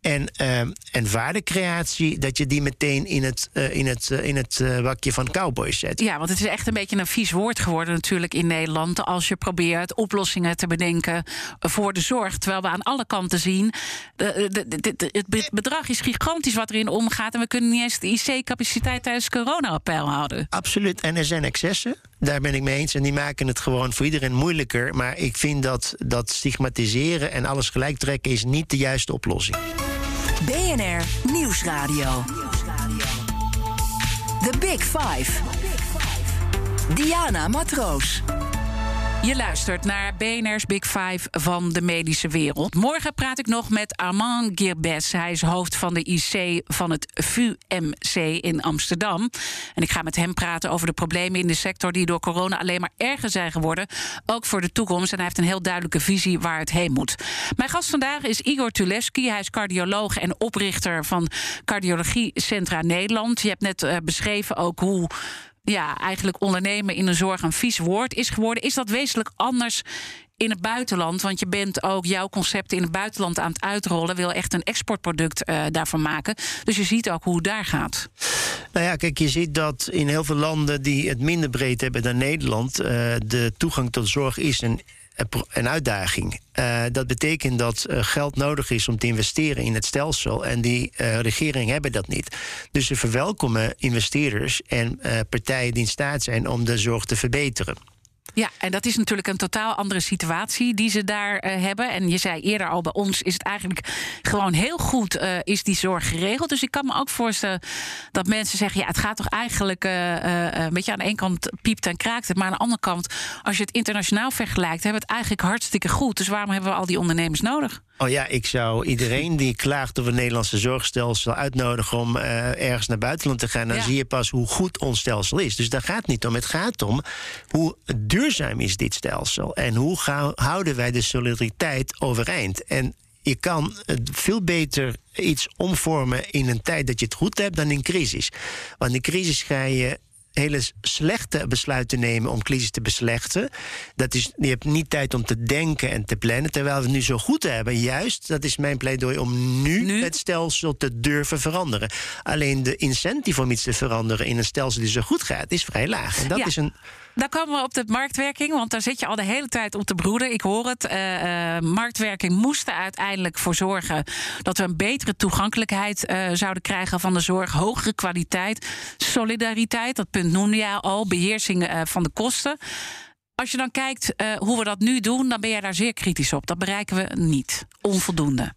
en, uh, en waardecreatie, dat je die meteen in het, uh, in het, in het wakje van cowboys zet. Ja, want het is echt een beetje een vies woord geworden natuurlijk in Nederland. Als je probeert oplossingen te bedenken voor de zorg. Terwijl we aan alle kanten zien, het bedrag is gigantisch wat erin omgaat. En we kunnen niet eens de IC-capaciteit tijdens corona-appel houden. Absoluut. En er zijn excessen. Daar ben ik mee eens. En die maken het gewoon voor iedereen moeilijker. Maar ik vind dat, dat stigmatiseren en alles gelijk trekken is niet de juiste oplossing. BNR Nieuwsradio. The Big Five. Diana Matroos. Je luistert naar BNR's Big Five van de medische wereld. Morgen praat ik nog met Armand Girbes. Hij is hoofd van de IC van het VUMC in Amsterdam. En ik ga met hem praten over de problemen in de sector... die door corona alleen maar erger zijn geworden. Ook voor de toekomst. En hij heeft een heel duidelijke visie waar het heen moet. Mijn gast vandaag is Igor Tulewski. Hij is cardioloog en oprichter van Cardiologie Centra Nederland. Je hebt net uh, beschreven ook hoe ja, eigenlijk ondernemen in de zorg een vies woord is geworden. Is dat wezenlijk anders in het buitenland? Want je bent ook jouw concepten in het buitenland aan het uitrollen. Wil echt een exportproduct uh, daarvan maken. Dus je ziet ook hoe het daar gaat. Nou ja, kijk, je ziet dat in heel veel landen die het minder breed hebben dan Nederland. Uh, de toegang tot zorg is een een uitdaging. Uh, dat betekent dat uh, geld nodig is om te investeren in het stelsel. En die uh, regeringen hebben dat niet. Dus ze verwelkomen investeerders en partijen die in staat zijn om de zorg te verbeteren. Ja, en dat is natuurlijk een totaal andere situatie die ze daar uh, hebben. En je zei eerder al, bij ons is het eigenlijk gewoon heel goed uh, is die zorg geregeld. Dus ik kan me ook voorstellen dat mensen zeggen... ja, het gaat toch eigenlijk uh, een beetje aan de ene kant piept en kraakt het... maar aan de andere kant, als je het internationaal vergelijkt... hebben we het eigenlijk hartstikke goed. Dus waarom hebben we al die ondernemers nodig? Oh ja, ik zou iedereen die klaagt over het Nederlandse zorgstelsel uitnodigen om uh, ergens naar buitenland te gaan. Dan ja. zie je pas hoe goed ons stelsel is. Dus daar gaat het niet om. Het gaat om hoe duurzaam is dit stelsel en hoe gaan, houden wij de solidariteit overeind. En je kan veel beter iets omvormen in een tijd dat je het goed hebt dan in crisis. Want in crisis ga je hele slechte besluiten nemen om crisis te beslechten. Dat is, je hebt niet tijd om te denken en te plannen. Terwijl we het nu zo goed hebben. Juist, dat is mijn pleidooi om nu, nu? het stelsel te durven veranderen. Alleen de incentive om iets te veranderen in een stelsel die zo goed gaat, is vrij laag. En dat ja. is een daar komen we op de marktwerking, want daar zit je al de hele tijd op te broeden. Ik hoor het. Uh, uh, marktwerking moest er uiteindelijk voor zorgen dat we een betere toegankelijkheid uh, zouden krijgen van de zorg. Hogere kwaliteit, solidariteit, dat punt noemde je al, beheersing van de kosten. Als je dan kijkt hoe we dat nu doen, dan ben jij daar zeer kritisch op. Dat bereiken we niet. Onvoldoende.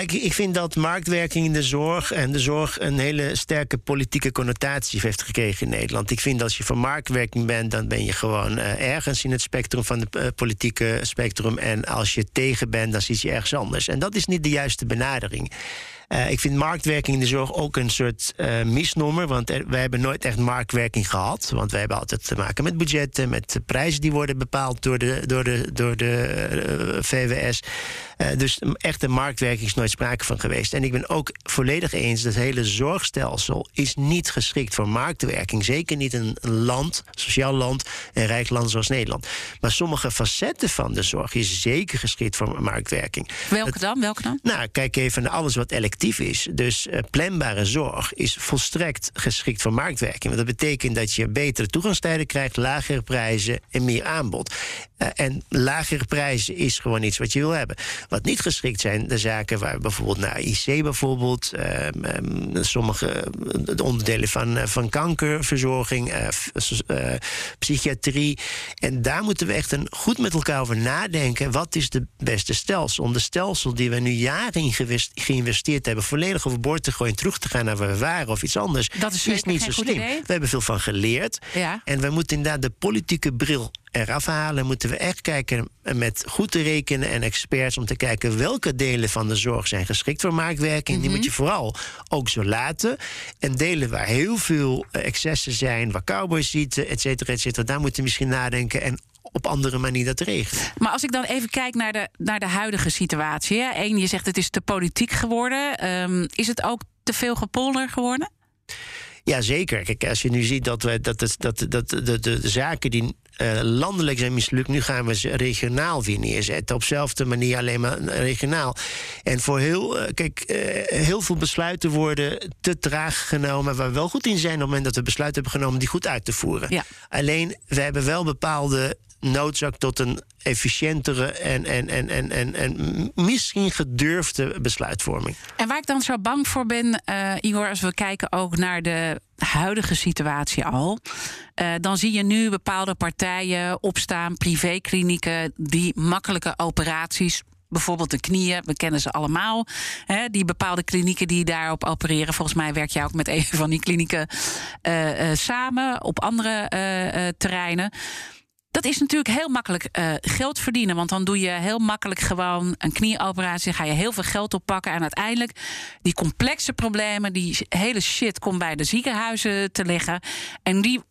Ik, ik, vind dat marktwerking in de zorg en de zorg een hele sterke politieke connotatie heeft gekregen in Nederland. Ik vind dat als je voor marktwerking bent, dan ben je gewoon uh, ergens in het spectrum van het uh, politieke spectrum. En als je tegen bent, dan zit je ergens anders. En dat is niet de juiste benadering. Uh, ik vind marktwerking in de zorg ook een soort uh, misnomer. Want er, wij hebben nooit echt marktwerking gehad. Want wij hebben altijd te maken met budgetten, met prijzen die worden bepaald door de, door de, door de uh, VWS. dus echte marktwerking is nooit sprake van geweest. En ik ben ook volledig eens dat het hele zorgstelsel is niet geschikt voor marktwerking. Zeker niet een land, sociaal land, een rijk land zoals Nederland. Maar sommige facetten van de zorg is zeker geschikt voor marktwerking. Welke dan? Welke dan? Nou, kijk even naar alles wat is. Dus uh, planbare zorg is volstrekt geschikt voor marktwerking. Want dat betekent dat je betere toegangstijden krijgt, lagere prijzen en meer aanbod. Uh, en lagere prijzen is gewoon iets wat je wil hebben. Wat niet geschikt zijn de zaken waar bijvoorbeeld naar IC bijvoorbeeld, uh, um, sommige onderdelen van, van kankerverzorging, psychiatrie. En daar moeten we echt een goed met elkaar over nadenken. Wat is de beste stelsel? Om de stelsel die we nu jaren in geïnvesteerd hebben, volledig overboord te gooien, terug te gaan naar waar we waren of iets anders, dat is, is niet zo slim. Idee. We hebben veel van geleerd. Ja. En we moeten inderdaad de politieke bril eraf halen. Moeten we echt kijken met goed te rekenen en experts om te kijken welke delen van de zorg zijn geschikt voor marktwerking. Mm -hmm. Die moet je vooral ook zo laten. En delen waar heel veel excessen zijn, waar cowboys zitten, et cetera, et cetera, daar moeten we misschien nadenken en op andere manier dat regelen. Maar als ik dan even kijk naar de, naar de huidige situatie. Eén, je zegt het is te politiek geworden. Um, is het ook te veel gepolder geworden? Ja, zeker. Kijk, als je nu ziet dat, we, dat, dat, dat, dat de, de, de zaken die uh, landelijk zijn mislukt, nu gaan we ze regionaal weer neerzetten. Op dezelfde manier, alleen maar regionaal. En voor heel, uh, kijk, uh, heel veel besluiten worden te traag genomen, waar we wel goed in zijn op het moment dat we besluiten hebben genomen die goed uit te voeren. Ja. Alleen, we hebben wel bepaalde noodzaak tot een efficiëntere en, en, en, en, en, en misschien gedurfde besluitvorming. En waar ik dan zo bang voor ben, uh, Igor, als we kijken ook naar de huidige situatie al, uh, dan zie je nu bepaalde partijen opstaan, privéklinieken, die makkelijke operaties Bijvoorbeeld de knieën, we kennen ze allemaal. Hè, die bepaalde klinieken die daarop opereren. Volgens mij werk jij ook met een van die klinieken uh, samen op andere terreinen. Dat is natuurlijk heel makkelijk geld verdienen. Want dan doe je heel makkelijk gewoon een knieoperatie. Ga je heel veel geld oppakken. En uiteindelijk die complexe problemen, die hele shit komt bij de ziekenhuizen te liggen. En die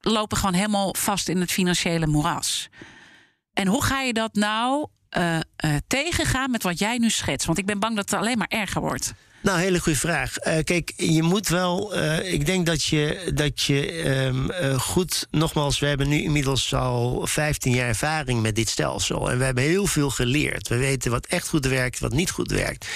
lopen gewoon helemaal vast in het financiële moeras. En hoe ga je dat nou uh, uh, tegengaan met wat jij nu schetst? Want ik ben bang dat het alleen maar erger wordt. Nou, hele goede vraag. Uh, kijk, je moet wel. Uh, ik denk dat je, dat je um, uh, goed. Nogmaals, we hebben nu inmiddels al 15 jaar ervaring met dit stelsel. En we hebben heel veel geleerd. We weten wat echt goed werkt, wat niet goed werkt.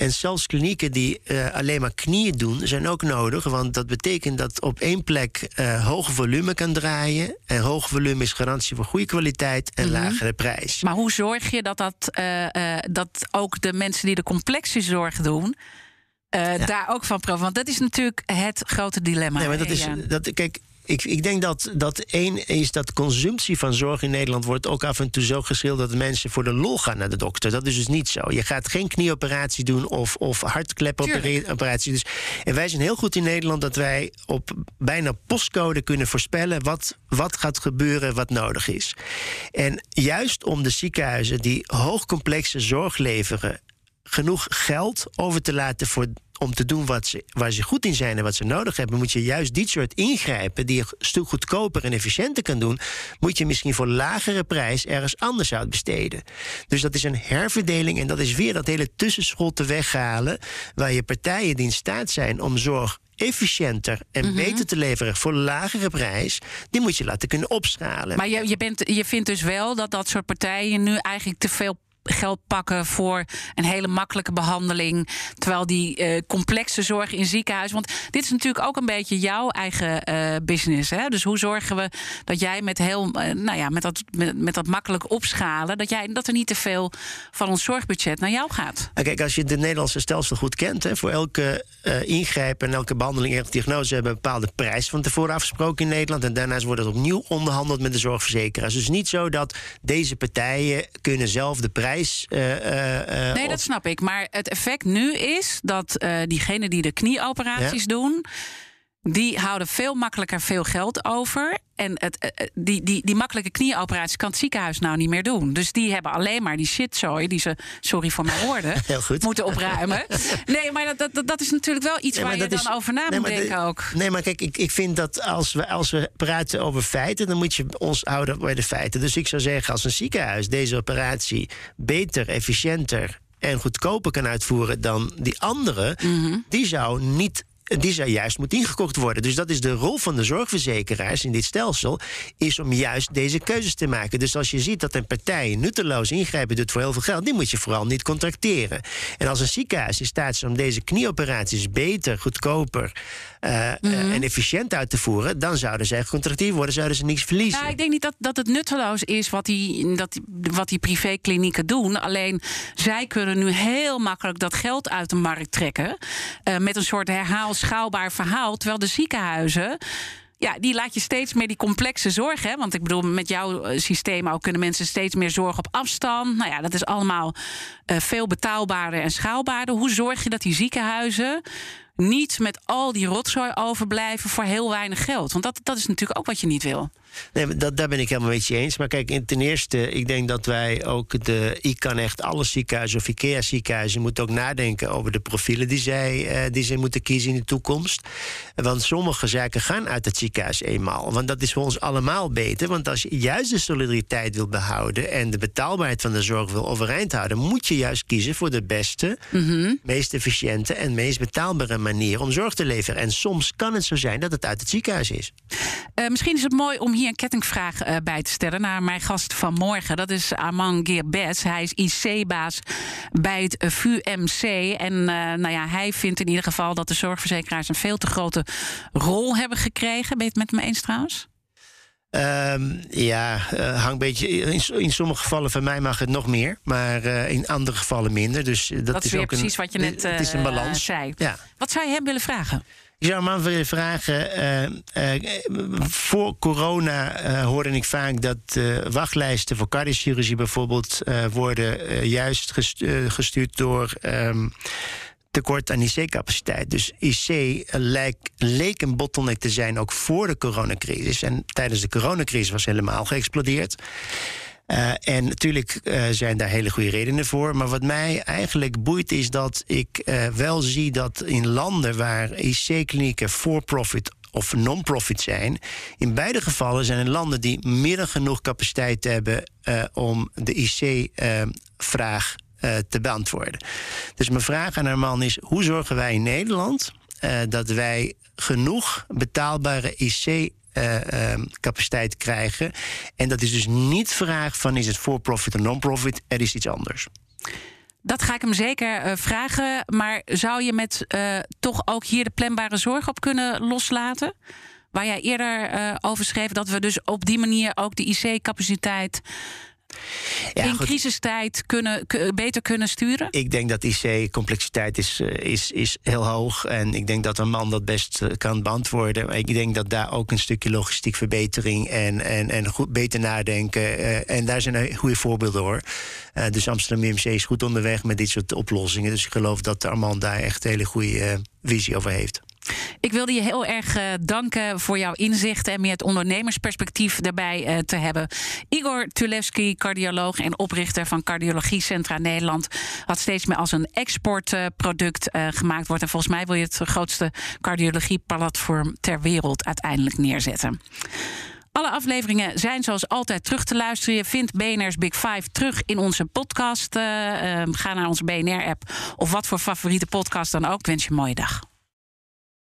En zelfs klinieken die uh, alleen maar knieën doen, zijn ook nodig. Want dat betekent dat op één plek uh, hoge volume kan draaien. En hoog volume is garantie voor goede kwaliteit en mm -hmm. lagere prijs. Maar hoe zorg je dat, dat, uh, dat ook de mensen die de complexe zorg doen. Ja. daar ook van profiteren. Want dat is natuurlijk het grote dilemma. Nee, maar dat is, dat, kijk, ik, ik, denk dat, dat één is dat consumptie van zorg in Nederland wordt ook af en toe zo geschilderd dat mensen voor de lol gaan naar de dokter. Dat is dus niet zo. Je gaat geen knieoperatie doen of, of hartklepoperatie. Dus, en wij zijn heel goed in Nederland dat wij op bijna postcode kunnen voorspellen wat, wat gaat gebeuren, wat nodig is. En juist om de ziekenhuizen die hoogcomplexe zorg leveren genoeg geld over te laten voor om te doen wat ze, waar ze goed in zijn en wat ze nodig hebben, moet je juist dit soort ingrijpen, die je een stuk goedkoper en efficiënter kan doen, moet je misschien voor lagere prijs ergens anders uitbesteden. Dus dat is een herverdeling en dat is weer dat hele tussenschot te weghalen, waar je partijen die in staat zijn om zorg efficiënter en mm -hmm. beter te leveren voor lagere prijs, die moet je laten kunnen opschalen. Maar je, je, bent, je vindt dus wel dat dat soort partijen nu eigenlijk te veel geld pakken voor een hele makkelijke behandeling. Terwijl die uh, complexe zorg in ziekenhuis. Want dit is natuurlijk ook een beetje jouw eigen uh, business. Hè? Dus hoe zorgen we dat jij met heel, uh, nou ja, met dat, met, dat makkelijk opschalen, dat, jij, dat er niet te veel van ons zorgbudget naar jou gaat? Kijk, als je de Nederlandse stelsel goed kent, hè, voor elke ingrijp en elke behandeling, elke diagnose hebben een bepaalde prijs van tevoren afgesproken in Nederland. En daarnaast wordt het opnieuw onderhandeld met de zorgverzekeraars. Dus niet zo dat deze partijen kunnen zelf de prijs uh, uh, nee, dat snap ik. Maar het effect nu is dat diegenen die de knieoperaties ja. doen. Die houden veel makkelijker veel geld over. En het, die, die, die makkelijke knieoperatie kan het ziekenhuis nou niet meer doen. Dus die hebben alleen maar die shitzooi die ze, sorry voor mijn woorden, moeten opruimen. Nee, maar dat, dat, dat is natuurlijk wel iets nee, waar je dan is, over na moet denken de, ook. Nee, maar kijk, ik, ik vind dat als we, als we praten over feiten, dan moet je ons houden bij de feiten. Dus ik zou zeggen, als een ziekenhuis deze operatie beter, efficiënter en goedkoper kan uitvoeren dan die andere, mm -hmm. die zou niet die zou juist moet ingekocht worden. Dus dat is de rol van de zorgverzekeraars in dit stelsel, is om juist deze keuzes te maken. Dus als je ziet dat een partij nutteloos ingrijpen doet voor heel veel geld, die moet je vooral niet contracteren. En als een ziekenhuis in staat is om deze knieoperaties beter, goedkoper uh, mm -hmm. uh, en efficiënt uit te voeren, dan zouden zij gecontracteerd worden, zouden ze niks verliezen. Nou, ik denk niet dat, dat het nutteloos is wat die, dat, wat die privéklinieken doen. Alleen zij kunnen nu heel makkelijk dat geld uit de markt trekken. Uh, met een soort herhaal schaalbaar verhaal. Terwijl de ziekenhuizen. Ja, die laat je steeds meer die complexe zorg. Hè? Want ik bedoel, met jouw systeem ook kunnen mensen steeds meer zorg op afstand. Nou ja, dat is allemaal uh, veel betaalbaarder en schaalbaarder. Hoe zorg je dat die ziekenhuizen niet met al die rotzooi overblijven voor heel weinig geld? Want dat, dat is natuurlijk ook wat je niet wil. Nee, dat, daar ben ik helemaal met je eens. Maar kijk, ten eerste, ik denk dat wij ook de ICAN echt alle ziekenhuizen of IKEA ziekenhuizen moeten ook nadenken over de profielen die zij, uh, die zij moeten kiezen in de toekomst. Want sommige zaken gaan uit het ziekenhuis eenmaal. Want dat is voor ons allemaal beter. Want als je juist de solidariteit wil behouden en de betaalbaarheid van de zorg wil overeind houden, moet je juist kiezen voor de beste, mm -hmm. meest efficiënte en meest betaalbare manier om zorg te leveren. En soms kan het zo zijn dat het uit het ziekenhuis is. Uh, misschien is het mooi om hier een kettingvraag uh, bij te stellen naar mijn gast van morgen. Dat is Armand Geerbes. Hij is IC-baas bij het VUMC. En uh, nou ja, hij vindt in ieder geval dat de zorgverzekeraars een veel te grote rol hebben gekregen. Ben je het met me eens trouwens? Um, ja, uh, hangt een beetje. In, in, sommige gevallen van mij mag het nog meer, maar uh, in andere gevallen minder. Dus dat, dat is, is ook precies een, wat je net het is een balans. zei. Ja. Wat zou je hem willen vragen? Ik zou man willen vragen. Uh, uh, voor corona uh, hoorde ik vaak dat wachtlijsten voor cardiochirurgie bijvoorbeeld worden juist gestuurd door. Um, tekort aan IC-capaciteit. Dus IC leek een bottleneck te zijn ook voor de coronacrisis. En tijdens de coronacrisis was helemaal geëxplodeerd. Uh, en natuurlijk uh, zijn daar hele goede redenen voor. Maar wat mij eigenlijk boeit is dat ik uh, wel zie dat in landen waar IC-klinieken for-profit of non-profit zijn. In beide gevallen zijn er landen die meer dan genoeg capaciteit hebben om de IC-vraag te beantwoorden. Dus mijn vraag aan man is: hoe zorgen wij in Nederland dat wij genoeg betaalbare IC uh, capaciteit krijgen. En dat is dus niet vraag van is het for-profit of non-profit. Er is iets anders. Dat ga ik hem zeker uh, vragen. Maar zou je met uh, toch ook hier de planbare zorg op kunnen loslaten? Waar jij eerder over schreef dat we dus op die manier ook de IC-capaciteit ja, in crisistijd kunnen, beter kunnen sturen? Ik denk dat IC-complexiteit is, eh, is, is heel hoog. En ik denk dat een man dat best eh, kan beantwoorden. Maar ik denk dat daar ook een stukje logistiek verbetering en, en, en goed, beter nadenken. Uh, en daar zijn goede voorbeelden hoor. Dus Amsterdam IMC is goed onderweg met dit soort oplossingen. Dus ik geloof dat Armand daar echt een hele goede visie over heeft. Ik wilde je heel erg uh, danken voor jouw inzichten en meer het ondernemersperspectief daarbij uh, te hebben. Igor Tulewski, cardioloog en oprichter van Cardiologie Centra Nederland, wat steeds meer als een exportproduct uh, gemaakt wordt. En volgens mij wil je het grootste cardiologieplatform ter wereld uiteindelijk neerzetten. Alle afleveringen zijn zoals altijd terug te luisteren. Je vindt BNR's Big Five terug in onze podcast. Ga naar onze BNR-app of wat voor favoriete podcast dan ook. Ik wens je een mooie dag.